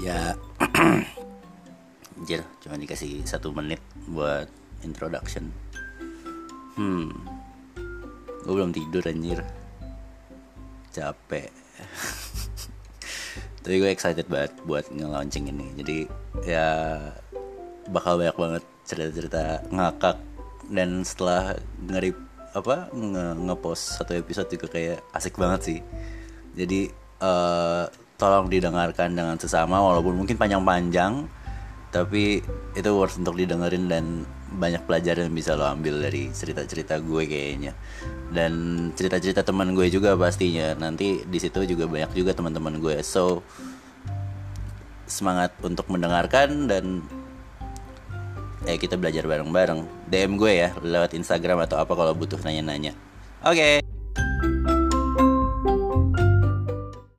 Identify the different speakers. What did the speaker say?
Speaker 1: ya. Anjir cuma dikasih satu menit buat introduction. Hmm. Gue belum tidur anjir. Capek. Tapi gue excited banget buat nge-launching ini. Jadi ya bakal banyak banget cerita-cerita ngakak. Dan setelah ngerip apa nge ngepost satu episode juga kayak asik banget sih. Jadi uh, tolong didengarkan dengan sesama walaupun mungkin panjang-panjang tapi itu worth untuk didengerin dan banyak pelajaran yang bisa lo ambil dari cerita-cerita gue kayaknya. Dan cerita-cerita teman gue juga pastinya. Nanti di situ juga banyak juga teman-teman gue. So semangat untuk mendengarkan dan eh kita belajar bareng-bareng. DM gue ya lewat Instagram atau apa kalau butuh nanya-nanya. Oke. okay.